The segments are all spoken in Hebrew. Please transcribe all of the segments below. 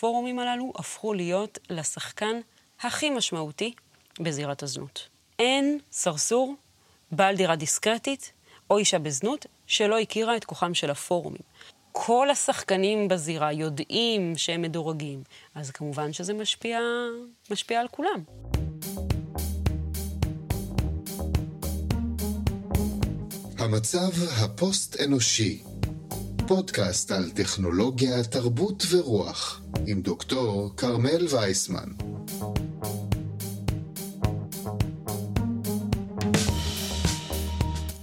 הפורומים הללו הפכו להיות לשחקן הכי משמעותי בזירת הזנות. אין סרסור, בעל דירה דיסקרטית או אישה בזנות שלא הכירה את כוחם של הפורומים. כל השחקנים בזירה יודעים שהם מדורגים, אז כמובן שזה משפיע, משפיע על כולם. המצב הפוסט-אנושי, פודקאסט על טכנולוגיה, תרבות ורוח, עם דוקטור כרמל וייסמן.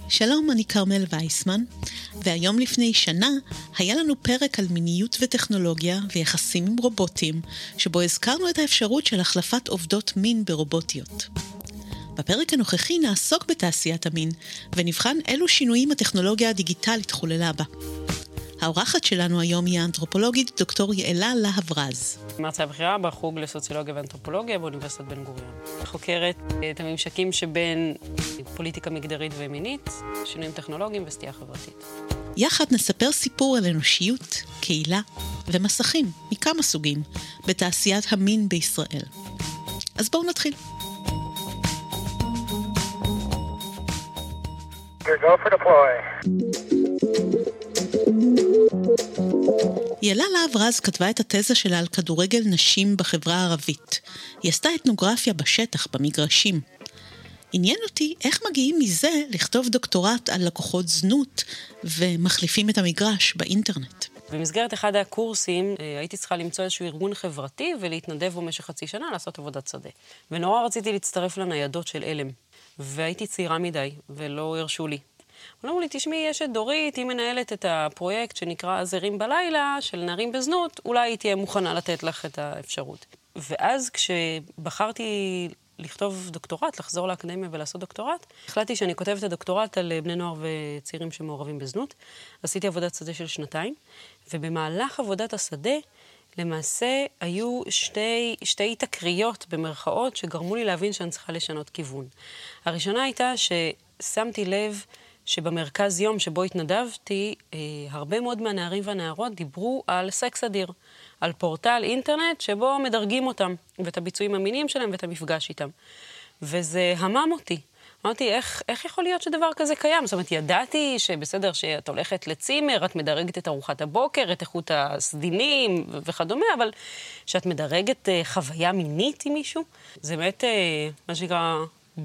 שלום, אני כרמל וייסמן, והיום לפני שנה היה לנו פרק על מיניות וטכנולוגיה ויחסים עם רובוטים, שבו הזכרנו את האפשרות של החלפת עובדות מין ברובוטיות. בפרק הנוכחי נעסוק בתעשיית המין, ונבחן אילו שינויים הטכנולוגיה הדיגיטלית חוללה בה. האורחת שלנו היום היא האנתרופולוגית דוקטור יעלה להב רז. מרצה בכירה בחוג לסוציולוגיה ואנתרופולוגיה באוניברסיטת בן גוריון. חוקרת את הממשקים שבין פוליטיקה מגדרית ומינית, שינויים טכנולוגיים וסטייה חברתית. יחד נספר סיפור על אנושיות, קהילה ומסכים מכמה סוגים בתעשיית המין בישראל. אז בואו נתחיל. Go for deploy. יאלה להב רז כתבה את התזה שלה על כדורגל נשים בחברה הערבית. היא עשתה אתנוגרפיה בשטח, במגרשים. עניין אותי איך מגיעים מזה לכתוב דוקטורט על לקוחות זנות ומחליפים את המגרש באינטרנט. במסגרת אחד הקורסים אה, הייתי צריכה למצוא איזשהו ארגון חברתי ולהתנדב במשך חצי שנה לעשות עבודת שדה. ונורא רציתי להצטרף לניידות של עלם. והייתי צעירה מדי, ולא הרשו לי. אמרו לי, תשמעי, יש את דורית, היא מנהלת את הפרויקט שנקרא זרים בלילה, של נערים בזנות, אולי היא תהיה מוכנה לתת לך את האפשרות. ואז כשבחרתי לכתוב דוקטורט, לחזור לאקדמיה ולעשות דוקטורט, החלטתי שאני כותבת את הדוקטורט על בני נוער וצעירים שמעורבים בזנות. עשיתי עבודת שדה של שנתיים, ובמהלך עבודת השדה, למעשה היו שתי, שתי תקריות במרכאות שגרמו לי להבין שאני צריכה לשנות כיוון. הראשונה הייתה ששמתי לב שבמרכז יום שבו התנדבתי, אה, הרבה מאוד מהנערים והנערות דיברו על סקס אדיר, על פורטל אינטרנט שבו מדרגים אותם, ואת הביצועים המיניים שלהם ואת המפגש איתם. וזה המם אותי. אמרתי, איך, איך יכול להיות שדבר כזה קיים? זאת אומרת, ידעתי שבסדר, שאת הולכת לצימר, את מדרגת את ארוחת הבוקר, את איכות הסדינים וכדומה, אבל שאת מדרגת אה, חוויה מינית עם מישהו, זה באמת, אה, מה שנקרא,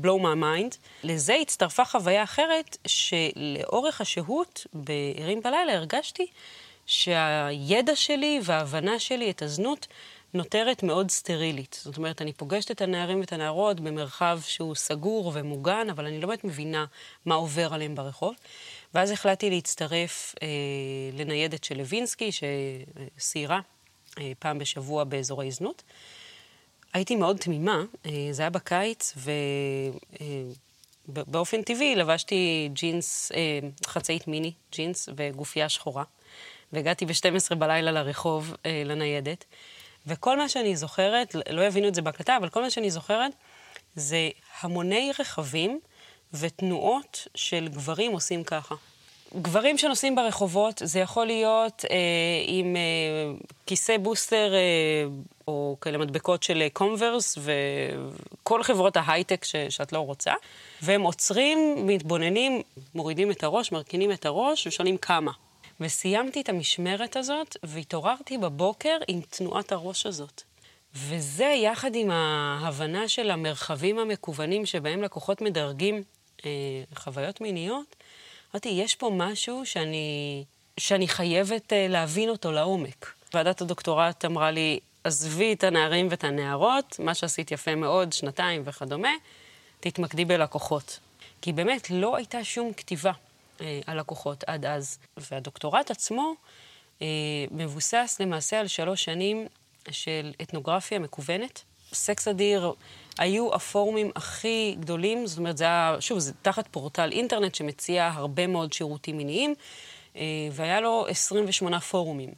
blow my mind. לזה הצטרפה חוויה אחרת, שלאורך השהות בערים בלילה הרגשתי שהידע שלי וההבנה שלי את הזנות נותרת מאוד סטרילית. זאת אומרת, אני פוגשת את הנערים ואת הנערות במרחב שהוא סגור ומוגן, אבל אני לא באמת מבינה מה עובר עליהם ברחוב. ואז החלטתי להצטרף אה, לניידת של לוינסקי, שסיירה אה, פעם בשבוע באזורי זנות. הייתי מאוד תמימה, אה, זה היה בקיץ, ובאופן אה, טבעי לבשתי ג'ינס, אה, חצאית מיני, ג'ינס וגופייה שחורה. והגעתי ב-12 בלילה לרחוב, לניידת. וכל מה שאני זוכרת, לא יבינו את זה בהקלטה, אבל כל מה שאני זוכרת זה המוני רכבים ותנועות של גברים עושים ככה. גברים שנוסעים ברחובות, זה יכול להיות אה, עם אה, כיסא בוסטר אה, או כאלה מדבקות של קומברס וכל חברות ההייטק ש, שאת לא רוצה, והם עוצרים, מתבוננים, מורידים את הראש, מרכינים את הראש ושואלים כמה. וסיימתי את המשמרת הזאת והתעוררתי בבוקר עם תנועת הראש הזאת. וזה יחד עם ההבנה של המרחבים המקוונים שבהם לקוחות מדרגים אה, חוויות מיניות, אמרתי, יש פה משהו שאני, שאני חייבת אה, להבין אותו לעומק. ועדת הדוקטורט אמרה לי, עזבי את הנערים ואת הנערות, מה שעשית יפה מאוד, שנתיים וכדומה, תתמקדי בלקוחות. כי באמת לא הייתה שום כתיבה אה, על לקוחות עד אז. והדוקטורט עצמו אה, מבוסס למעשה על שלוש שנים של אתנוגרפיה מקוונת. סקס אדיר היו הפורומים הכי גדולים, זאת אומרת, זה היה, שוב, זה תחת פורטל אינטרנט שמציע הרבה מאוד שירותים מיניים, אה, והיה לו 28 פורומים.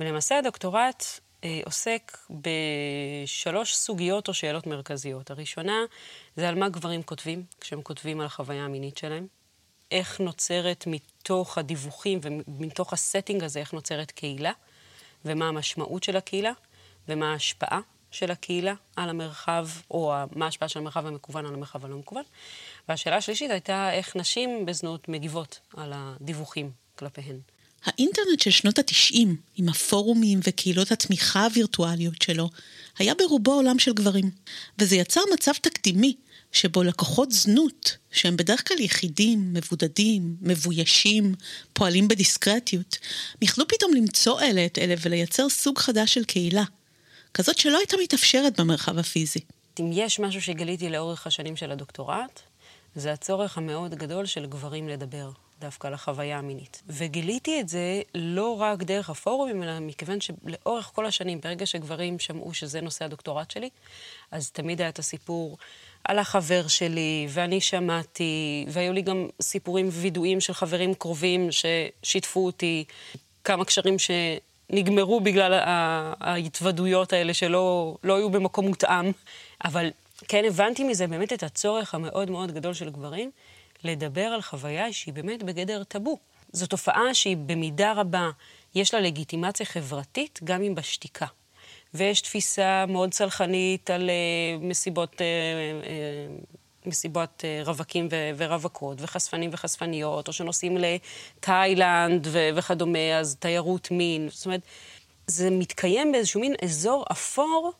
ולמעשה הדוקטורט אה, עוסק בשלוש סוגיות או שאלות מרכזיות. הראשונה זה על מה גברים כותבים כשהם כותבים על החוויה המינית שלהם. איך נוצרת מתוך הדיווחים ומתוך ה setting הזה, איך נוצרת קהילה, ומה המשמעות של הקהילה. ומה ההשפעה של הקהילה על המרחב, או מה ההשפעה של המרחב המקוון על המרחב הלא מקוון. והשאלה השלישית הייתה איך נשים בזנות מגיבות על הדיווחים כלפיהן. האינטרנט של שנות התשעים, עם הפורומים וקהילות התמיכה הווירטואליות שלו, היה ברובו עולם של גברים. וזה יצר מצב תקדימי, שבו לקוחות זנות, שהם בדרך כלל יחידים, מבודדים, מבוישים, פועלים בדיסקרטיות, יכלו פתאום למצוא אלה את אלה ולייצר סוג חדש של קהילה. כזאת שלא הייתה מתאפשרת במרחב הפיזי. אם יש משהו שגיליתי לאורך השנים של הדוקטורט, זה הצורך המאוד גדול של גברים לדבר. דווקא על החוויה המינית. וגיליתי את זה לא רק דרך הפורומים, אלא מכיוון שלאורך כל השנים, ברגע שגברים שמעו שזה נושא הדוקטורט שלי, אז תמיד היה את הסיפור על החבר שלי, ואני שמעתי, והיו לי גם סיפורים וידועים של חברים קרובים ששיתפו אותי, כמה קשרים שנגמרו בגלל ההתוודויות האלה שלא לא היו במקום מותאם. אבל כן הבנתי מזה באמת את הצורך המאוד מאוד גדול של גברים לדבר על חוויה שהיא באמת בגדר טאבו. זו תופעה שהיא במידה רבה, יש לה לגיטימציה חברתית, גם אם בשתיקה. ויש תפיסה מאוד צלחנית על uh, מסיבות, uh, uh, מסיבות uh, רווקים ורווקות, וחשפנים וחשפניות, או שנוסעים לתאילנד וכדומה, אז תיירות מין. זאת אומרת, זה מתקיים באיזשהו מין אזור אפור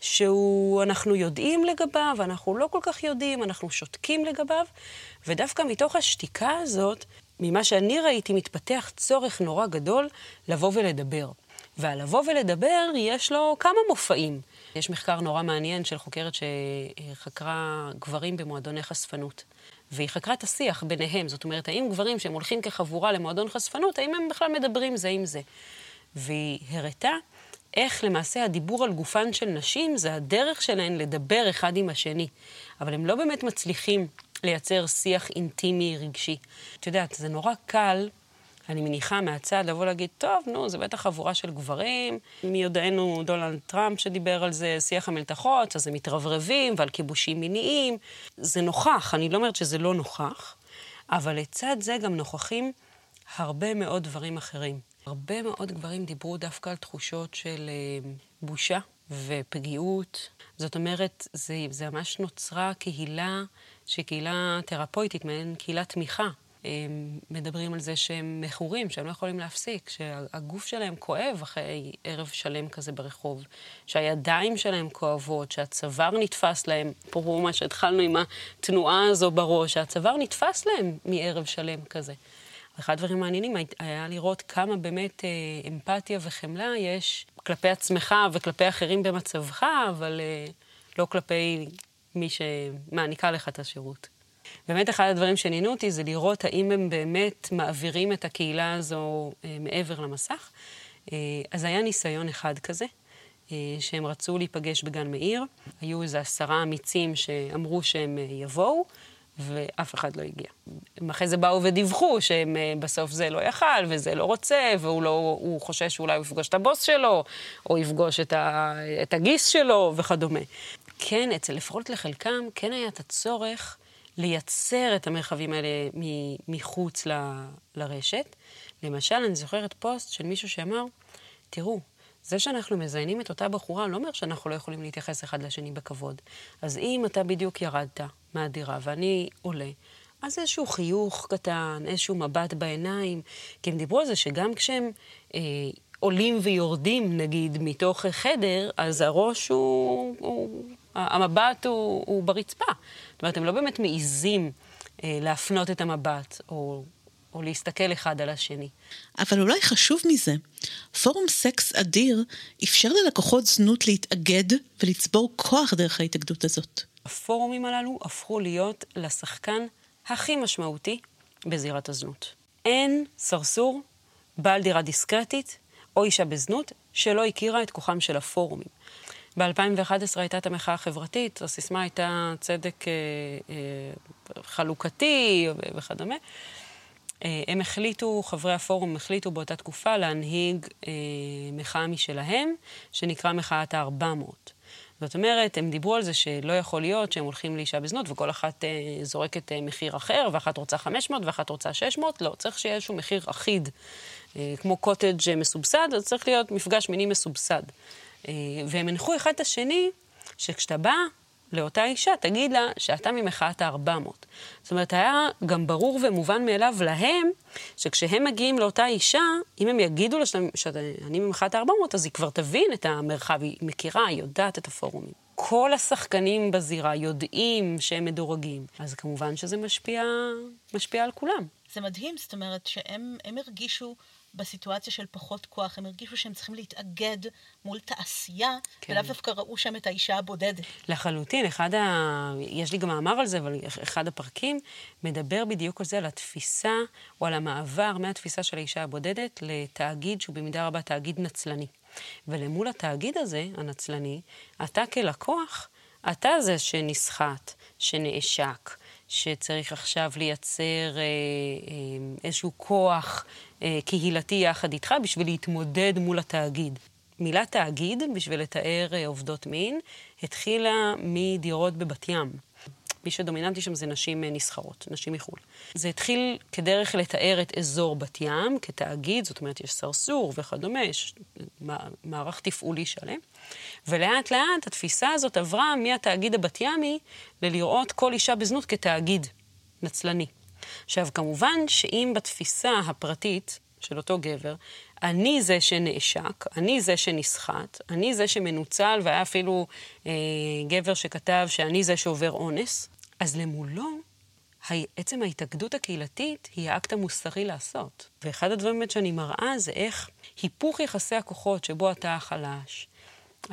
שאנחנו יודעים לגביו, אנחנו לא כל כך יודעים, אנחנו שותקים לגביו, ודווקא מתוך השתיקה הזאת, ממה שאני ראיתי, מתפתח צורך נורא גדול לבוא ולדבר. ועל לבוא ולדבר, יש לו כמה מופעים. יש מחקר נורא מעניין של חוקרת שחקרה גברים במועדוני חשפנות. והיא חקרה את השיח ביניהם. זאת אומרת, האם גברים שהם הולכים כחבורה למועדון חשפנות, האם הם בכלל מדברים זה עם זה? והיא הראתה איך למעשה הדיבור על גופן של נשים זה הדרך שלהן לדבר אחד עם השני. אבל הם לא באמת מצליחים לייצר שיח אינטימי רגשי. את יודעת, זה נורא קל, אני מניחה מהצד, לבוא להגיד, טוב, נו, זה בטח חבורה של גברים, מי יודענו דונלד טראמפ שדיבר על זה, שיח המלתחות, אז הם מתרברבים ועל כיבושים מיניים. זה נוכח, אני לא אומרת שזה לא נוכח, אבל לצד זה גם נוכחים הרבה מאוד דברים אחרים. הרבה מאוד גברים דיברו דווקא על תחושות של אה, בושה ופגיעות. זאת אומרת, זה, זה ממש נוצרה קהילה שהיא קהילה תרפויטית, מעין קהילת תמיכה. מדברים על זה שהם מכורים, שהם לא יכולים להפסיק, שהגוף שלהם כואב אחרי ערב שלם כזה ברחוב, שהידיים שלהם כואבות, שהצוואר נתפס להם, פה מה שהתחלנו עם התנועה הזו בראש, שהצוואר נתפס להם מערב שלם כזה. אחד הדברים המעניינים היה לראות כמה באמת אה, אמפתיה וחמלה יש כלפי עצמך וכלפי אחרים במצבך, אבל אה, לא כלפי מי שמעניקה לך את השירות. באמת אחד הדברים שעניינו אותי זה לראות האם הם באמת מעבירים את הקהילה הזו אה, מעבר למסך. אה, אז היה ניסיון אחד כזה, אה, שהם רצו להיפגש בגן מאיר. היו איזה עשרה אמיצים שאמרו שהם יבואו, ואף אחד לא הגיע. הם אחרי זה באו ודיווחו שהם בסוף זה לא יכל, וזה לא רוצה, והוא לא, חושש שאולי הוא יפגוש את הבוס שלו, או יפגוש את, ה, את הגיס שלו, וכדומה. כן, אצל לפחות לחלקם, כן היה את הצורך לייצר את המרחבים האלה מחוץ ל, לרשת. למשל, אני זוכרת פוסט של מישהו שאמר, תראו, זה שאנחנו מזיינים את אותה בחורה לא אומר שאנחנו לא יכולים להתייחס אחד לשני בכבוד. אז אם אתה בדיוק ירדת מהדירה ואני עולה, אז איזשהו חיוך קטן, איזשהו מבט בעיניים, כי הם דיברו על זה שגם כשהם אה, עולים ויורדים, נגיד, מתוך חדר, אז הראש הוא, הוא המבט הוא, הוא ברצפה. זאת אומרת, הם לא באמת מעיזים אה, להפנות את המבט, או או להסתכל אחד על השני. אבל אולי חשוב מזה, פורום סקס אדיר אפשר ללקוחות זנות להתאגד ולצבור כוח דרך ההתאגדות הזאת. הפורומים הללו הפכו להיות לשחקן הכי משמעותי בזירת הזנות. אין סרסור, בעל דירה דיסקרטית או אישה בזנות שלא הכירה את כוחם של הפורומים. ב-2011 הייתה את המחאה החברתית, הסיסמה הייתה צדק אה, אה, חלוקתי וכדומה. אה, הם החליטו, חברי הפורום החליטו באותה תקופה להנהיג אה, מחאה משלהם, שנקרא מחאת ה-400. זאת אומרת, הם דיברו על זה שלא יכול להיות שהם הולכים לאישה בזנות וכל אחת אה, זורקת אה, מחיר אחר, ואחת רוצה 500 ואחת רוצה 600, לא, צריך שיהיה איזשהו מחיר אחיד. אה, כמו קוטג' מסובסד, אז צריך להיות מפגש מיני מסובסד. אה, והם הנחו אחד את השני, שכשאתה בא לאותה אישה, תגיד לה שאתה ממחאת ה-400. זאת אומרת, היה גם ברור ומובן מאליו להם, שכשהם מגיעים לאותה אישה, אם הם יגידו לה שאני ממחאת ה-400, אז היא כבר תבין את המרחב, היא מכירה, היא יודעת את הפורומים. כל השחקנים בזירה יודעים שהם מדורגים, אז כמובן שזה משפיע, משפיע על כולם. זה מדהים, זאת אומרת שהם הרגישו בסיטואציה של פחות כוח, הם הרגישו שהם צריכים להתאגד מול תעשייה, כן. ולאו דווקא ראו שם את האישה הבודדת. לחלוטין, אחד ה... יש לי גם מאמר על זה, אבל אחד הפרקים מדבר בדיוק על זה, על התפיסה, או על המעבר מהתפיסה של האישה הבודדת לתאגיד שהוא במידה רבה תאגיד נצלני. ולמול התאגיד הזה, הנצלני, אתה כלקוח, אתה זה שנסחט, שנעשק, שצריך עכשיו לייצר אה, אה, איזשהו כוח אה, קהילתי יחד איתך בשביל להתמודד מול התאגיד. מילה תאגיד, בשביל לתאר עובדות מין, התחילה מדירות בבת ים. מי שדומיננטי שם זה נשים אה, נסחרות, נשים מחו"ל. זה התחיל כדרך לתאר את אזור בת ים כתאגיד, זאת אומרת, יש סרסור וכדומה, יש מערך תפעולי שלם. ולאט לאט התפיסה הזאת עברה מהתאגיד הבת ימי ללראות כל אישה בזנות כתאגיד נצלני. עכשיו, כמובן שאם בתפיסה הפרטית של אותו גבר, אני זה שנעשק, אני זה שנסחט, אני זה שמנוצל, והיה אפילו אה, גבר שכתב שאני זה שעובר אונס, אז למולו, עצם ההתאגדות הקהילתית היא האקט המוסרי לעשות. ואחד הדברים באמת שאני מראה זה איך היפוך יחסי הכוחות שבו אתה החלש,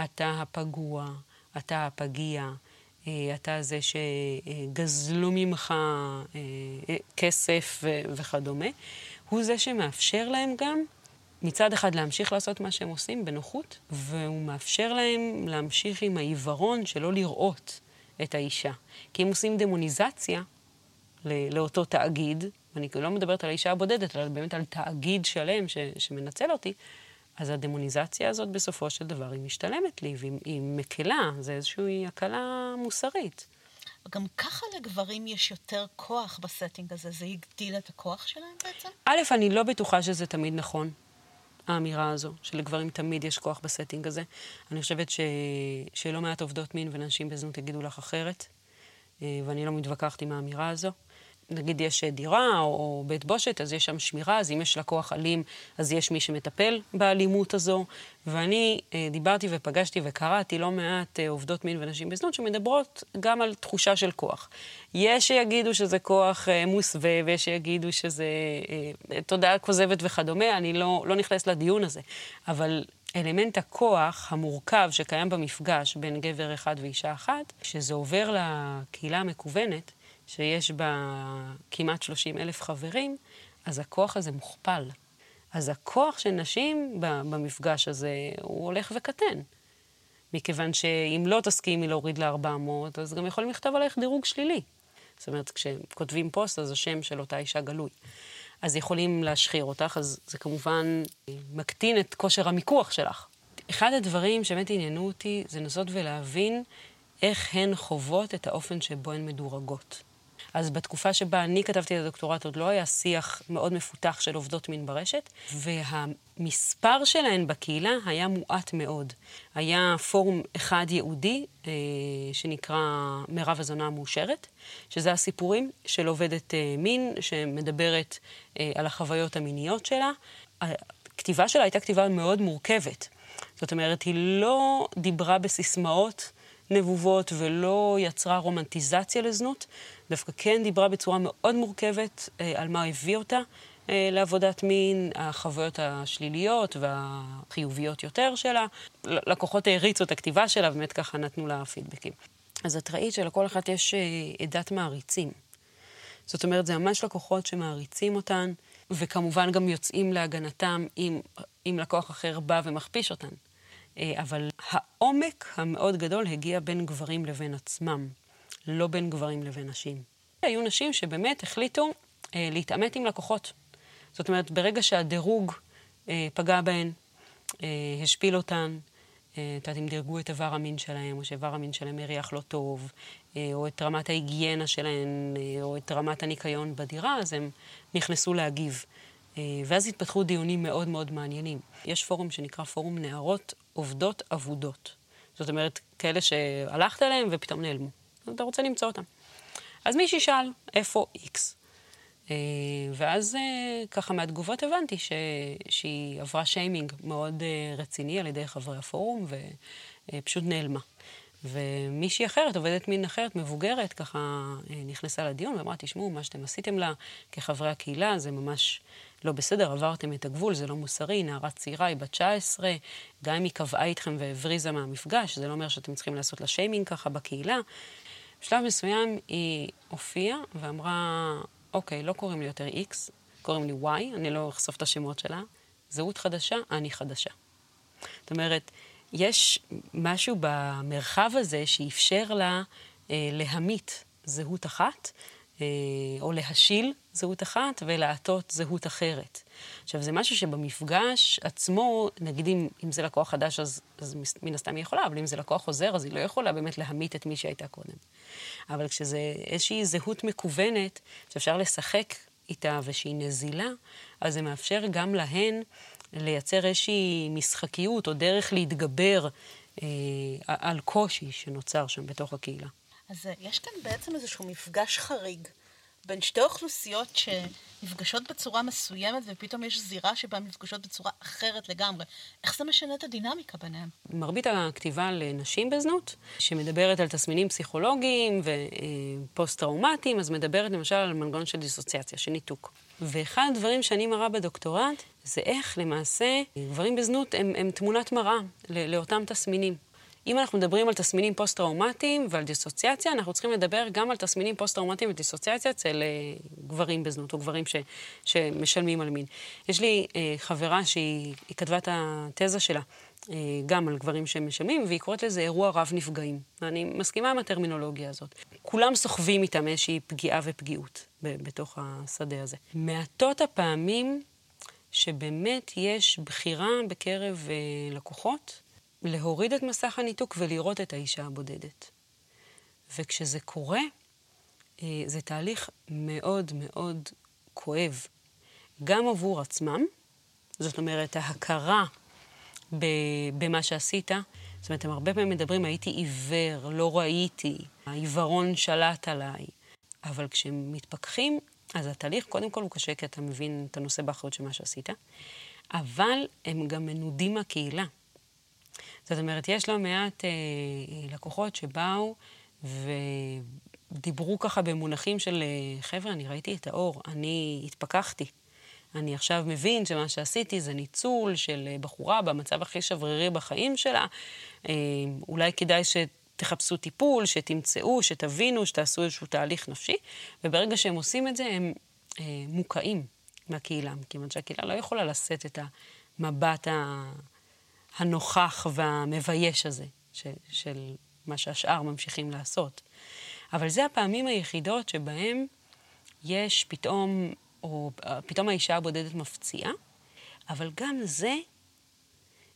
אתה הפגוע, אתה הפגיע, אה, אתה זה שגזלו ממך אה, כסף וכדומה, הוא זה שמאפשר להם גם מצד אחד להמשיך לעשות מה שהם עושים בנוחות, והוא מאפשר להם להמשיך עם העיוורון שלא לראות את האישה. כי אם עושים דמוניזציה לאותו תאגיד, ואני לא מדברת על האישה הבודדת, אלא באמת על תאגיד שלם ש, שמנצל אותי, אז הדמוניזציה הזאת בסופו של דבר היא משתלמת לי, והיא מקלה, זה איזושהי הקלה מוסרית. גם ככה לגברים יש יותר כוח ב setting הזה, זה הגדיל את הכוח שלהם בעצם? א', אני לא בטוחה שזה תמיד נכון. האמירה הזו, שלגברים תמיד יש כוח ב setting הזה. אני חושבת ש... שלא מעט עובדות מין ונשים בזנות יגידו לך אחרת, אה, ואני לא מתווכחת עם האמירה הזו. נגיד יש דירה או בית בושת, אז יש שם שמירה, אז אם יש לקוח אלים, אז יש מי שמטפל באלימות הזו. ואני אה, דיברתי ופגשתי וקראתי לא מעט אה, עובדות מין ונשים בזנות שמדברות גם על תחושה של כוח. יש שיגידו שזה כוח אה, מוסווה, ויש שיגידו שזה תודעה כוזבת וכדומה, אני לא, לא נכנסת לדיון הזה. אבל אלמנט הכוח המורכב שקיים במפגש בין גבר אחד ואישה אחת, כשזה עובר לקהילה המקוונת, שיש בה כמעט 30 אלף חברים, אז הכוח הזה מוכפל. אז הכוח של נשים במפגש הזה הוא הולך וקטן. מכיוון שאם לא תסכימי להוריד ל-400, אז גם יכולים לכתוב עלייך דירוג שלילי. זאת אומרת, כשכותבים פוסט, אז השם של אותה אישה גלוי. אז יכולים להשחיר אותך, אז זה כמובן מקטין את כושר המיקוח שלך. אחד הדברים שבאמת עניינו אותי זה לנסות ולהבין איך הן חוות את האופן שבו הן מדורגות. אז בתקופה שבה אני כתבתי את הדוקטורט עוד לא היה שיח מאוד מפותח של עובדות מין ברשת, והמספר שלהן בקהילה היה מועט מאוד. היה פורום אחד ייעודי, אה, שנקרא מירב הזונה המאושרת, שזה הסיפורים של עובדת אה, מין שמדברת אה, על החוויות המיניות שלה. הכתיבה שלה הייתה כתיבה מאוד מורכבת. זאת אומרת, היא לא דיברה בסיסמאות נבובות ולא יצרה רומנטיזציה לזנות, דווקא כן דיברה בצורה מאוד מורכבת אה, על מה הביא אותה אה, לעבודת מין, החוויות השליליות והחיוביות יותר שלה. לקוחות העריצו את הכתיבה שלה, באמת ככה נתנו לה פידבקים. אז את ראית שלכל אחת יש אה, עדת מעריצים. זאת אומרת, זה ממש לקוחות שמעריצים אותן, וכמובן גם יוצאים להגנתם אם, אם לקוח אחר בא ומכפיש אותן. אה, אבל העומק המאוד גדול הגיע בין גברים לבין עצמם. לא בין גברים לבין נשים. היו נשים שבאמת החליטו אה, להתעמת עם לקוחות. זאת אומרת, ברגע שהדירוג אה, פגע בהן, אה, השפיל אותן, אה, את יודעת, אם דירגו את איבר המין שלהם, או שאיבר המין שלהם הריח לא טוב, אה, או את רמת ההיגיינה שלהם, או את רמת הניקיון בדירה, אז הם נכנסו להגיב. ואז התפתחו דיונים מאוד מאוד מעניינים. יש פורום שנקרא פורום נערות עובדות אבודות. זאת אומרת, כאלה שהלכת אליהם ופתאום נעלמו. אתה רוצה למצוא אותם. אז מישהי שאל, איפה איקס? אה, ואז אה, ככה מהתגובות הבנתי ש... שהיא עברה שיימינג מאוד אה, רציני על ידי חברי הפורום, ופשוט נעלמה. ומישהי אחרת, עובדת מין אחרת, מבוגרת, ככה נכנסה לדיון ואמרה, תשמעו, מה שאתם עשיתם לה כחברי הקהילה זה ממש לא בסדר, עברתם את הגבול, זה לא מוסרי, נערה צעירה, היא בת 19, גם אם היא קבעה איתכם והבריזה מהמפגש, זה לא אומר שאתם צריכים לעשות לה שיימינג ככה בקהילה. בשלב מסוים היא הופיעה ואמרה, אוקיי, לא קוראים לי יותר X, קוראים לי Y, אני לא אחשוף את השמות שלה. זהות חדשה, אני חדשה. זאת אומרת, יש משהו במרחב הזה שאפשר לה אה, להמית זהות אחת, או להשיל זהות אחת ולעטות זהות אחרת. עכשיו, זה משהו שבמפגש עצמו, נגיד אם, אם זה לקוח חדש, אז, אז מן הסתם היא יכולה, אבל אם זה לקוח חוזר, אז היא לא יכולה באמת להמית את מי שהייתה קודם. אבל כשזה איזושהי זהות מקוונת, שאפשר לשחק איתה ושהיא נזילה, אז זה מאפשר גם להן לייצר איזושהי משחקיות או דרך להתגבר אה, על קושי שנוצר שם בתוך הקהילה. אז אה, יש כאן בעצם איזשהו מפגש חריג בין שתי אוכלוסיות שנפגשות בצורה מסוימת ופתאום יש זירה שבה הן נפגשות בצורה אחרת לגמרי. איך זה משנה את הדינמיקה ביניהם? מרבית הכתיבה לנשים בזנות, שמדברת על תסמינים פסיכולוגיים ופוסט-טראומטיים, אז מדברת למשל על מנגנון של דיסוציאציה, של ניתוק. ואחד הדברים שאני מראה בדוקטורט זה איך למעשה גברים בזנות הם, הם תמונת מראה לאותם תסמינים. אם אנחנו מדברים על תסמינים פוסט-טראומטיים ועל דיסוציאציה, אנחנו צריכים לדבר גם על תסמינים פוסט-טראומטיים ודיסוציאציה אצל אה, גברים בזנות, או גברים ש, שמשלמים על מין. יש לי אה, חברה שהיא כתבה את התזה שלה. אה, גם על גברים שמשלמים, והיא קוראת לזה אירוע רב נפגעים. ואני מסכימה עם הטרמינולוגיה הזאת. כולם סוחבים איתם איזושהי פגיעה ופגיעות בתוך השדה הזה. מעטות הפעמים שבאמת יש בחירה בקרב אה, לקוחות להוריד את מסך הניתוק ולראות את האישה הבודדת. וכשזה קורה, אה, זה תהליך מאוד מאוד כואב, גם עבור עצמם, זאת אומרת, ההכרה במה שעשית, זאת אומרת, הם הרבה פעמים מדברים, הייתי עיוור, לא ראיתי, העיוורון שלט עליי. אבל כשהם מתפכחים, אז התהליך קודם כל הוא קשה, כי אתה מבין את הנושא באחריות של מה שעשית, אבל הם גם מנודים מהקהילה. זאת אומרת, יש לא מעט אה, לקוחות שבאו ודיברו ככה במונחים של, אה, חבר'ה, אני ראיתי את האור, אני התפכחתי. אני עכשיו מבין שמה שעשיתי זה ניצול של אה, בחורה במצב הכי שברירי בחיים שלה. אה, אולי כדאי שתחפשו טיפול, שתמצאו, שתבינו, שתעשו איזשהו תהליך נפשי, וברגע שהם עושים את זה, הם אה, מוקעים מהקהילה, כיוון שהקהילה לא יכולה לשאת את המבט. הנוכח והמבייש הזה, ש, של מה שהשאר ממשיכים לעשות. אבל זה הפעמים היחידות שבהם יש פתאום, או פתאום האישה הבודדת מפציעה, אבל גם זה,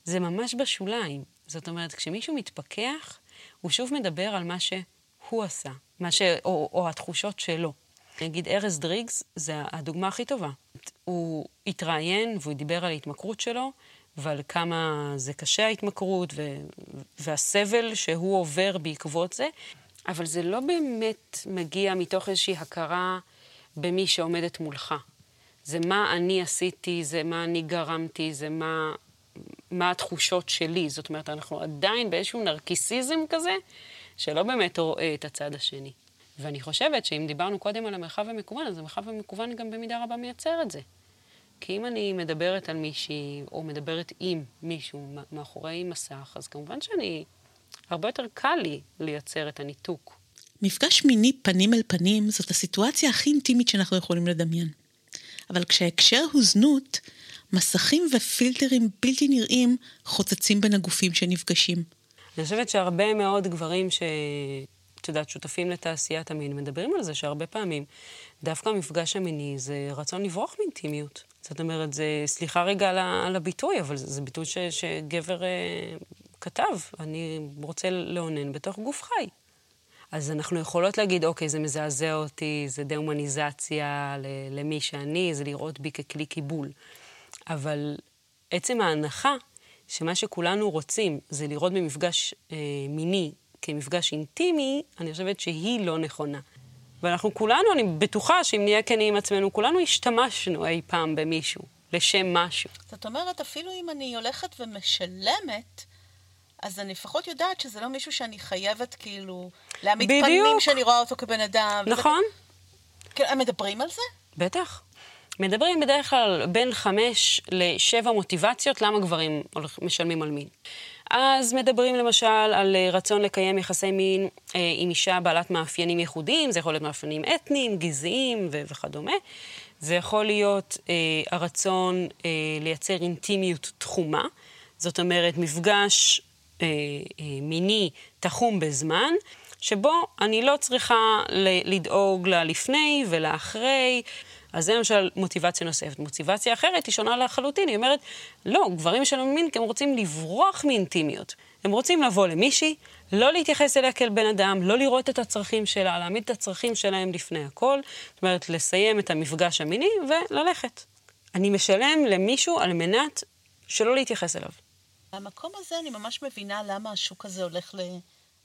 זה ממש בשוליים. זאת אומרת, כשמישהו מתפכח, הוא שוב מדבר על מה שהוא עשה, מה ש... או, או התחושות שלו. נגיד ארז דריגס זה הדוגמה הכי טובה. הוא התראיין והוא דיבר על ההתמכרות שלו, ועל כמה זה קשה ההתמכרות ו... והסבל שהוא עובר בעקבות זה, אבל זה לא באמת מגיע מתוך איזושהי הכרה במי שעומדת מולך. זה מה אני עשיתי, זה מה אני גרמתי, זה מה, מה התחושות שלי. זאת אומרת, אנחנו עדיין באיזשהו נרקיסיזם כזה, שלא באמת רואה את הצד השני. ואני חושבת שאם דיברנו קודם על המרחב המקוון, אז המרחב המקוון גם במידה רבה מייצר את זה. כי אם אני מדברת על מישהי, או מדברת עם מישהו מאחורי מסך, אז כמובן שאני, הרבה יותר קל לי לייצר את הניתוק. מפגש מיני פנים אל פנים זאת הסיטואציה הכי אינטימית שאנחנו יכולים לדמיין. אבל כשההקשר הוא זנות, מסכים ופילטרים בלתי נראים חוצצים בין הגופים שנפגשים. אני חושבת שהרבה מאוד גברים ש... את יודעת, שותפים לתעשיית המין, מדברים על זה שהרבה פעמים דווקא המפגש המיני זה רצון לברוח מאינטימיות. זאת אומרת, זה, סליחה רגע על, על הביטוי, אבל זה, זה ביטוי ש, שגבר אה, כתב, אני רוצה לאונן בתוך גוף חי. אז אנחנו יכולות להגיד, אוקיי, זה מזעזע אותי, זה דה-הומניזציה למי שאני, זה לראות בי ככלי קיבול. אבל עצם ההנחה שמה שכולנו רוצים זה לראות במפגש אה, מיני כמפגש אינטימי, אני חושבת שהיא לא נכונה. ואנחנו כולנו, אני בטוחה שאם נהיה כנים עם עצמנו, כולנו השתמשנו אי פעם במישהו, לשם משהו. זאת אומרת, אפילו אם אני הולכת ומשלמת, אז אני לפחות יודעת שזה לא מישהו שאני חייבת כאילו להעמיד בדיוק. פנים שאני רואה אותו כבן אדם. נכון. כאילו, הם מדברים על זה? בטח. מדברים בדרך כלל בין חמש לשבע מוטיבציות למה גברים משלמים על מין. אז מדברים למשל על אה, רצון לקיים יחסי מין אה, עם אישה בעלת מאפיינים ייחודיים, זה יכול להיות מאפיינים אתניים, גזעיים ו- וכדומה. זה יכול להיות אה, הרצון אה, לייצר אינטימיות תחומה, זאת אומרת מפגש אה, אה, מיני תחום בזמן, שבו אני לא צריכה לדאוג ללפני ולאחרי. אז זה למשל מוטיבציה נוספת. מוטיבציה אחרת היא שונה לחלוטין, היא אומרת, לא, גברים שלנו מין כי הם רוצים לברוח מאינטימיות. הם רוצים לבוא למישהי, לא להתייחס אליה כאל בן אדם, לא לראות את הצרכים שלה, להעמיד את הצרכים שלהם לפני הכל. זאת אומרת, לסיים את המפגש המיני וללכת. אני משלם למישהו על מנת שלא להתייחס אליו. במקום הזה אני ממש מבינה למה השוק הזה הולך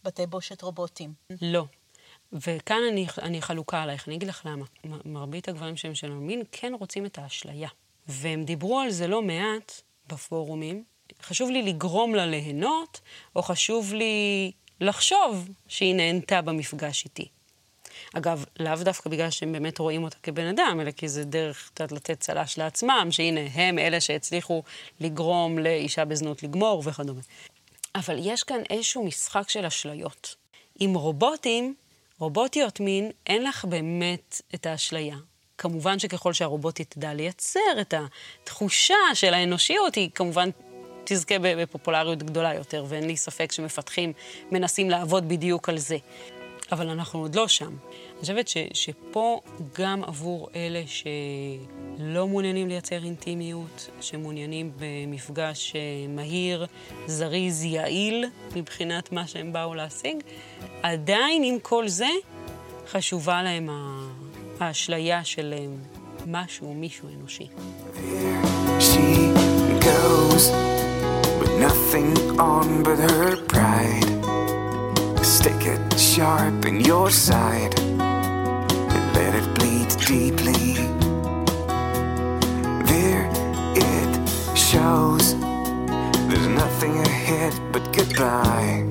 לבתי בושת רובוטים. לא. וכאן אני, אני חלוקה עלייך, אני אגיד לך למה. מרבית הגברים שהם של המין כן רוצים את האשליה. והם דיברו על זה לא מעט בפורומים. חשוב לי לגרום לה ליהנות, או חשוב לי לחשוב שהיא נהנתה במפגש איתי. אגב, לאו דווקא בגלל שהם באמת רואים אותה כבן אדם, אלא כי זה דרך, יודעת, לתת צל"ש לעצמם, שהנה, הם אלה שהצליחו לגרום לאישה בזנות לגמור וכדומה. אבל יש כאן איזשהו משחק של אשליות. עם רובוטים, רובוטיות מין, אין לך באמת את האשליה. כמובן שככל שהרובוטית תדע לייצר את התחושה של האנושיות, היא כמובן תזכה בפופולריות גדולה יותר, ואין לי ספק שמפתחים מנסים לעבוד בדיוק על זה. אבל אנחנו עוד לא שם. אני חושבת ש, שפה גם עבור אלה שלא מעוניינים לייצר אינטימיות, שמעוניינים במפגש אה, מהיר, זריז, יעיל, מבחינת מה שהם באו להשיג, עדיין עם כל זה חשובה להם האשליה של אה, משהו, מישהו אנושי. She goes with nothing on but her pride. Stick it sharp in your side and let it bleed deeply. There it shows there's nothing ahead but goodbye.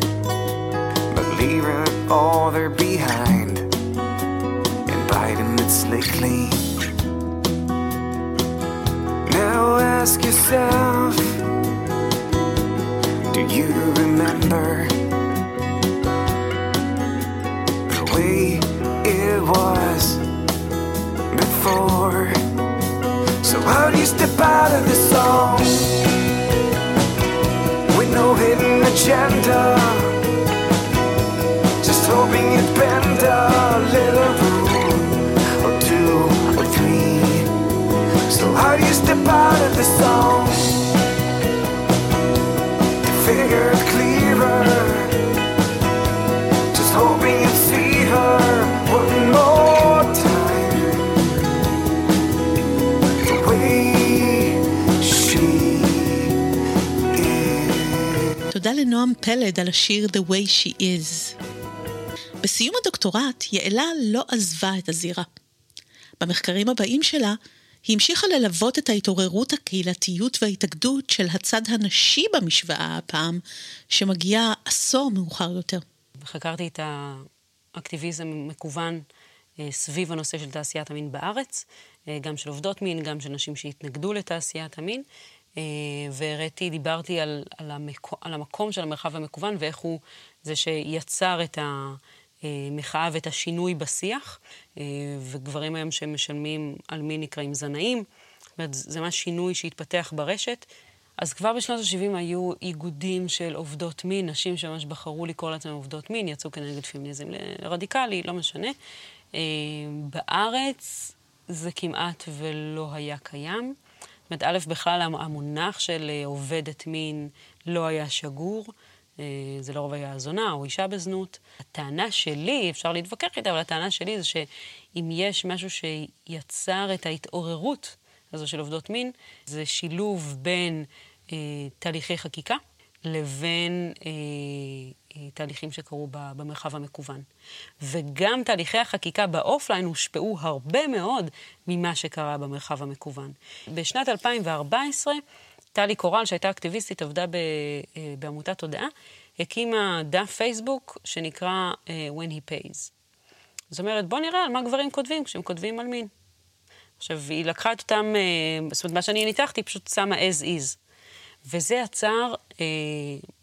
But leaving it all there behind and biting it slickly. Now ask yourself Do you remember was before? So, how do you step out of this song with no hidden agenda? Just hoping you'd bend a little rule or two or three. So how do you step out of the song to figure לנועם פלד על השיר The Way She Is. בסיום הדוקטורט, יעלה לא עזבה את הזירה. במחקרים הבאים שלה, היא המשיכה ללוות את ההתעוררות הקהילתיות וההתאגדות של הצד הנשי במשוואה הפעם, שמגיעה עשור מאוחר יותר. חקרתי את האקטיביזם המקוון אה, סביב הנושא של תעשיית המין בארץ, אה, גם של עובדות מין, גם של נשים שהתנגדו לתעשיית המין, והראיתי, דיברתי על, על, המקו, על המקום של המרחב המקוון ואיך הוא זה שיצר את המחאה ואת השינוי בשיח, אה, וגברים היום שמשלמים על מין נקראים זנאים, זאת אומרת, זה ממש שינוי שהתפתח ברשת. אז כבר בשנות ה-70 היו איגודים של עובדות מין, נשים שממש בחרו לקרוא לעצמם עובדות מין, יצאו כנגד פמיניזם רדיקלי, לא משנה. אה, בארץ זה כמעט ולא היה קיים. זאת אומרת, א', בכלל המונח של אה, עובדת מין לא היה שגור. אה, זה לרוב היה זונה או אישה בזנות. הטענה שלי, אפשר להתווכח איתה, אבל הטענה שלי זה שאם יש משהו שיצר את ההתעוררות הזו של עובדות מין, זה שילוב בין אה, תהליכי חקיקה לבין אה, תהליכים שקרו במרחב המקוון. וגם תהליכי החקיקה באופליין הושפעו הרבה מאוד ממה שקרה במרחב המקוון. בשנת 2014, טלי קורל, שהייתה אקטיביסטית, עבדה אה, בעמותת תודעה, הקימה דף פייסבוק שנקרא uh, When He Pays. זאת אומרת, בואו נראה על מה גברים כותבים כשהם כותבים על מין. עכשיו, היא לקחה את אותם, זאת אומרת, מה שאני ניתחתי, פשוט שמה as is. וזה יצר uh,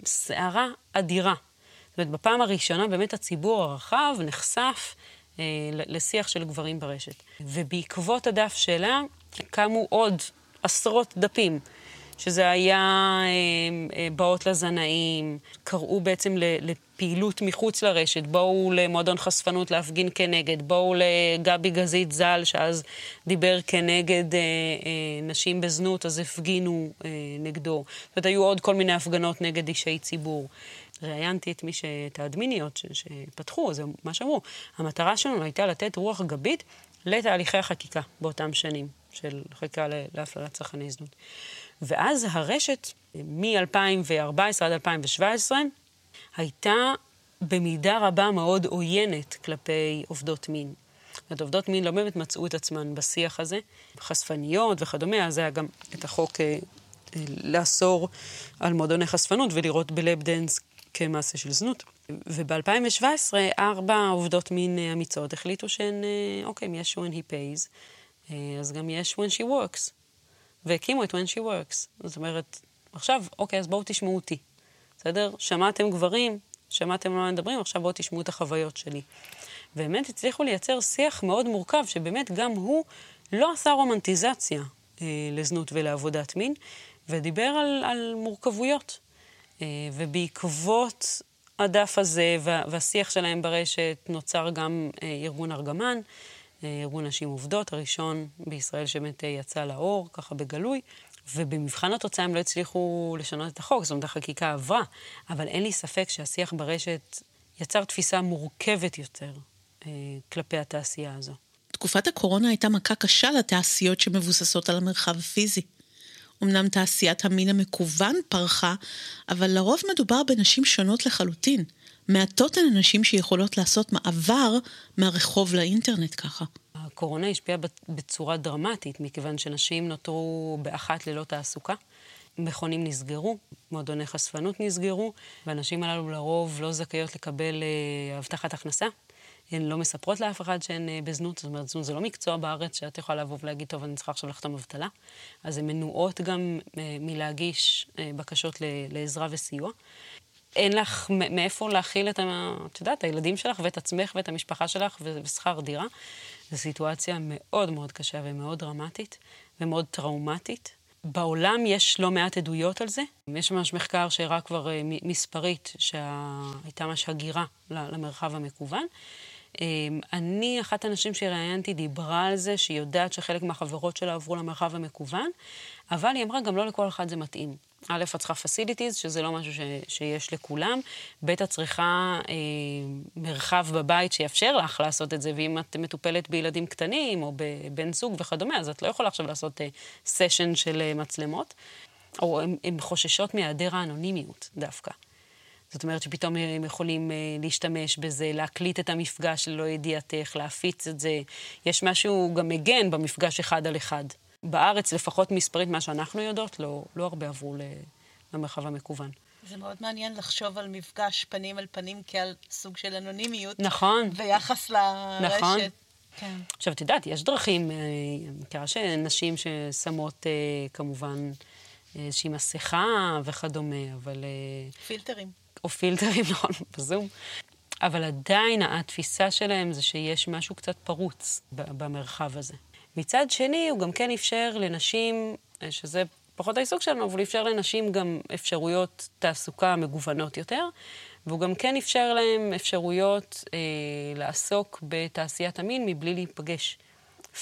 סערה אדירה. זאת אומרת, בפעם הראשונה באמת הציבור הרחב נחשף uh, לשיח של גברים ברשת. ובעקבות הדף שלה קמו עוד עשרות דפים שזה היה אה, אה, באות לזנאים, קראו בעצם לפעילות מחוץ לרשת, בואו למועדון חשפנות להפגין כנגד, בואו לגבי גזית ז"ל, שאז דיבר כנגד אה, נשים בזנות, אז הפגינו נגדו. זאת אומרת, היו עוד כל מיני הפגנות נגד אישי ציבור. ראיינתי את מי ש... את האדמיניות ש... שפתחו, זה מה שאמרו. המטרה שלנו הייתה לתת רוח גבית לתהליכי החקיקה באותם שנים של חקיקה להפללת צרכני זנות. ואז הרשת, מ-2014 עד 2017, הייתה במידה רבה מאוד עוינת כלפי עובדות מין. זאת אומרת, עובדות מין לא באמת מצאו את עצמן בשיח הזה, חשפניות וכדומה, אז היה גם את החוק אה, אה, לאסור על מועדוני חשפנות ולראות ב lap dance כמעשה של זנות. וב-2017, ארבע עובדות מין אה, אמיצות החליטו שהן, אה, אוקיי, אם יש when he pays, אה, אז גם יש when she works. והקימו את When She Works. זאת אומרת, עכשיו, אוקיי, אז בואו תשמעו אותי, בסדר? שמעתם גברים, שמעתם על מה מדברים, עכשיו בואו תשמעו את החוויות שלי. באמת הצליחו לייצר שיח מאוד מורכב, שבאמת גם הוא לא עשה רומנטיזציה אה, לזנות ולעבודת מין, ודיבר על, על מורכבויות. אה, ובעקבות הדף הזה וה, והשיח שלהם ברשת נוצר גם אה, ארגון ארגמן, אה, ארגון נשים עובדות, הראשון בישראל שבאמת יצא לאור, ככה בגלוי, ובמבחן התוצאה הם לא הצליחו לשנות את החוק, זאת אומרת, החקיקה עברה, אבל אין לי ספק שהשיח ברשת יצר תפיסה מורכבת יותר אה, כלפי התעשייה הזו. תקופת הקורונה הייתה מכה קשה לתעשיות שמבוססות על המרחב הפיזי. אמנם תעשיית המין המקוון פרחה, אבל לרוב מדובר בנשים שונות לחלוטין. מעטות הן הנשים שיכולות לעשות מעבר מהרחוב לאינטרנט ככה. הקורונה השפיעה בצורה דרמטית, מכיוון שנשים נותרו באחת ללא תעסוקה. מכונים נסגרו, מועדוני חשפנות נסגרו, והנשים הללו לרוב לא זכאיות לקבל אה, הבטחת הכנסה. הן לא מספרות לאף אחד שהן אה, בזנות, זאת אומרת, זנות זה לא מקצוע בארץ שאת יכולה לבוא ולהגיד, טוב, אני צריכה עכשיו לחתום אבטלה. אז הן מנועות גם אה, מלהגיש אה, בקשות לעזרה וסיוע. אין לך מאיפה להכיל את, את יודעת, הילדים שלך ואת עצמך ואת המשפחה שלך ושכר דירה. זו סיטואציה מאוד מאוד קשה ומאוד דרמטית ומאוד טראומטית. בעולם יש לא מעט עדויות על זה. יש ממש מחקר שהראה כבר מספרית שהייתה ממש הגירה למרחב המקוון. אמ, אני, אחת הנשים שראיינתי, דיברה על זה שהיא יודעת שחלק מהחברות שלה עברו למרחב המקוון, אבל היא אמרה, גם לא לכל אחד זה מתאים. א', את צריכה facilities, שזה לא משהו ש, שיש לכולם, ב', את צריכה אה, מרחב בבית שיאפשר לך לעשות את זה, ואם את מטופלת בילדים קטנים או בבן זוג וכדומה, אז את לא יכולה עכשיו לעשות אה, סשן של אה, מצלמות, או הן חוששות מהיעדר האנונימיות דווקא. זאת אומרת שפתאום הם יכולים אה, להשתמש בזה, להקליט את המפגש ללא ידיעתך, להפיץ את זה. יש משהו גם מגן במפגש אחד על אחד. בארץ, לפחות מספרית, מה שאנחנו יודעות, לא, לא הרבה עברו למרחב המקוון. זה מאוד מעניין לחשוב על מפגש פנים אל פנים כעל סוג של אנונימיות. נכון. ביחס לרשת. נכון. כן. עכשיו, את יודעת, יש דרכים, מכירה אה, שנשים ששמות אה, כמובן איזושהי מסכה וכדומה, אבל... פילטרים. או פילטרים, נכון, בזום. אבל עדיין התפיסה שלהם זה שיש משהו קצת פרוץ במרחב הזה. מצד שני, הוא גם כן אפשר לנשים, שזה פחות העיסוק שלנו, אבל אפשר לנשים גם אפשרויות תעסוקה מגוונות יותר, והוא גם כן אפשר להם אפשרויות אה, לעסוק בתעשיית המין מבלי להיפגש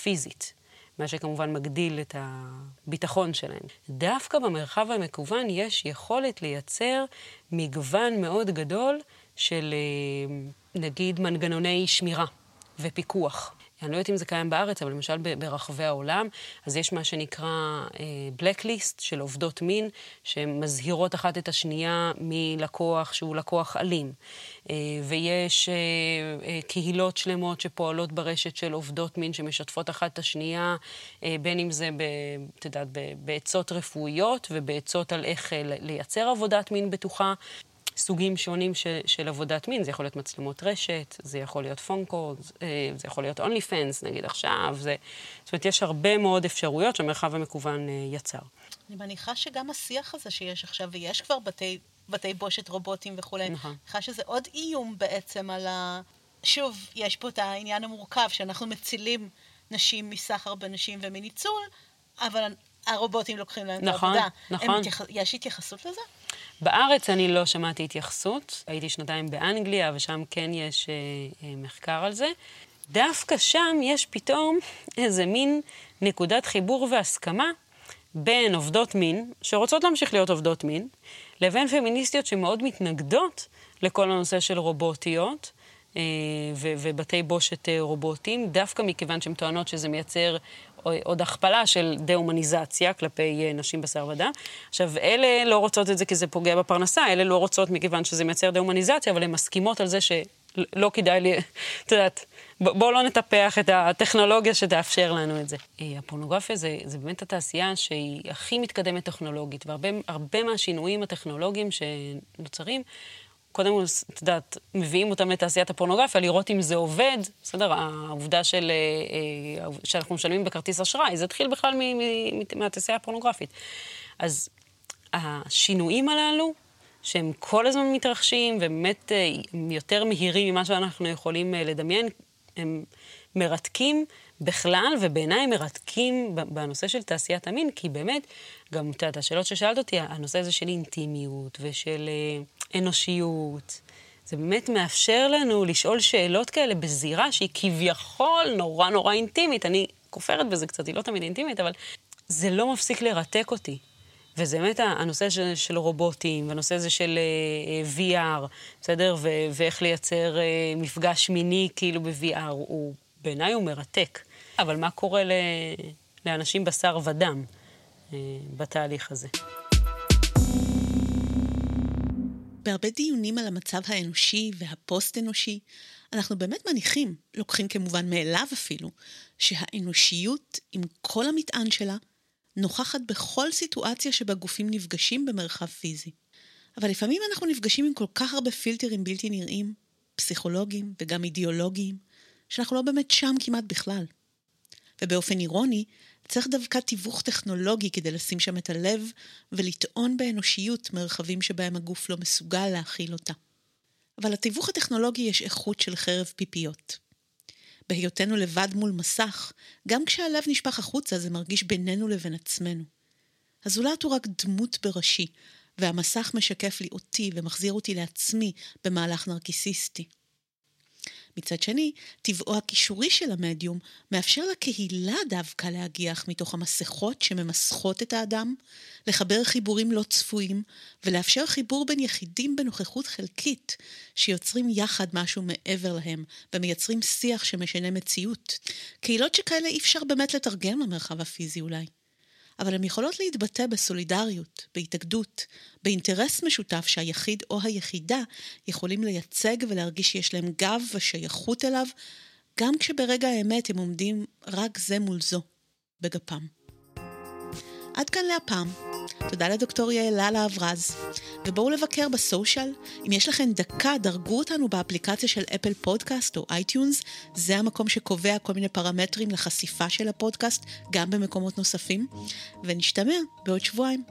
פיזית. מה שכמובן מגדיל את הביטחון שלהם. דווקא במרחב המקוון יש יכולת לייצר מגוון מאוד גדול של אה, נגיד מנגנוני שמירה ופיקוח. אני לא יודעת אם זה קיים בארץ, אבל למשל ברחבי העולם, אז יש מה שנקרא blacklist של עובדות מין, שמזהירות אחת את השנייה מלקוח שהוא לקוח אלים. ויש קהילות שלמות שפועלות ברשת של עובדות מין שמשתפות אחת את השנייה, בין אם זה, את יודעת, בעצות רפואיות ובעצות על איך לייצר עבודת מין בטוחה. סוגים שונים של, של עבודת מין, זה יכול להיות מצלמות רשת, זה יכול להיות פון קורס, אה, זה יכול להיות אונלי פנס, נגיד עכשיו, זה... זאת אומרת, יש הרבה מאוד אפשרויות שהמרחב המקוון אה, יצר. אני מניחה שגם השיח הזה שיש עכשיו, ויש כבר בתי, בתי בושת רובוטים וכולי, נכון. אני מניחה שזה עוד איום בעצם על ה... שוב, יש פה את העניין המורכב, שאנחנו מצילים נשים מסחר בנשים ומניצול, אבל הרובוטים לוקחים להם נכון, את העבודה. נכון, נכון. יש התייחסות לזה? בארץ אני לא שמעתי התייחסות, הייתי שנתיים באנגליה, ושם כן יש אה, אה, מחקר על זה. דווקא שם יש פתאום איזה מין נקודת חיבור והסכמה בין עובדות מין, שרוצות להמשיך להיות עובדות מין, לבין פמיניסטיות שמאוד מתנגדות לכל הנושא של רובוטיות. אה, ובתי בושת אה, רובוטים, דווקא מכיוון שהן טוענות שזה מייצר עוד הכפלה של דה-הומניזציה כלפי אה, נשים בשר ודם. עכשיו, אלה לא רוצות את זה כי זה פוגע בפרנסה, אלה לא רוצות מכיוון שזה מייצר דה-הומניזציה, אבל הן מסכימות על זה שלא כדאי לי, את יודעת, בואו לא נטפח את הטכנולוגיה שתאפשר לנו את זה. הפורנוגרפיה זה, זה באמת התעשייה שהיא הכי מתקדמת טכנולוגית, והרבה מהשינויים הטכנולוגיים שנוצרים קודם כל, את יודעת, מביאים אותם לתעשיית הפורנוגרפיה, לראות אם זה עובד. בסדר, העובדה של, אה, אה, שאנחנו משלמים בכרטיס אשראי, זה התחיל בכלל מהתעשייה הפורנוגרפית. אז השינויים הללו, שהם כל הזמן מתרחשים, ובאמת אה, יותר מהירים ממה שאנחנו יכולים לדמיין, הם מרתקים בכלל, ובעיניי מרתקים בנושא של תעשיית המין, כי באמת, גם, את השאלות ששאלת אותי, הנושא הזה של אינטימיות ושל אנושיות, זה באמת מאפשר לנו לשאול שאלות כאלה בזירה שהיא כביכול נורא נורא אינטימית. אני כופרת בזה קצת, היא לא תמיד אינטימית, אבל זה לא מפסיק לרתק אותי. וזה באמת הנושא של, של רובוטים, והנושא הזה של uh, אה, VR, בסדר? ו- ואיך לייצר uh, מפגש מיני כאילו ב-VR, הוא בעיניי הוא מרתק. אבל מה קורה ל... לאנשים בשר ודם uh, בתהליך הזה? בהרבה דיונים על המצב האנושי והפוסט-אנושי, אנחנו באמת מניחים, לוקחים כמובן מאליו אפילו, שהאנושיות, עם כל המטען שלה, נוכחת בכל סיטואציה שבה גופים נפגשים במרחב פיזי. אבל לפעמים אנחנו נפגשים עם כל כך הרבה פילטרים בלתי נראים, פסיכולוגיים וגם אידיאולוגיים, שאנחנו לא באמת שם כמעט בכלל. ובאופן אירוני, צריך דווקא תיווך טכנולוגי כדי לשים שם את הלב ולטעון באנושיות מרחבים שבהם הגוף לא מסוגל להכיל אותה. אבל לתיווך הטכנולוגי יש איכות של חרב פיפיות. בהיותנו לבד מול מסך, גם כשהלב נשפך החוצה זה מרגיש בינינו לבין עצמנו. הזולת הוא רק דמות בראשי, והמסך משקף לי אותי ומחזיר אותי לעצמי במהלך נרקיסיסטי. מצד שני, טבעו הכישורי של המדיום מאפשר לקהילה דווקא להגיח מתוך המסכות שממסכות את האדם, לחבר חיבורים לא צפויים, ולאפשר חיבור בין יחידים בנוכחות חלקית, שיוצרים יחד משהו מעבר להם, ומייצרים שיח שמשנה מציאות. קהילות שכאלה אי אפשר באמת לתרגם למרחב הפיזי אולי. אבל הן יכולות להתבטא בסולידריות, בהתאגדות, באינטרס משותף שהיחיד או היחידה יכולים לייצג ולהרגיש שיש להם גב ושייכות אליו, גם כשברגע האמת הם עומדים רק זה מול זו, בגפם. עד כאן להפעם. תודה לדוקטור יעלה להב-רז. ובואו לבקר ב social. אם יש לכם דקה, דרגו אותנו באפליקציה של Apple Podcast או iTunes. זה המקום שקובע כל מיני פרמטרים לחשיפה של הפודקאסט, גם במקומות נוספים. ונשתמע בעוד שבועיים.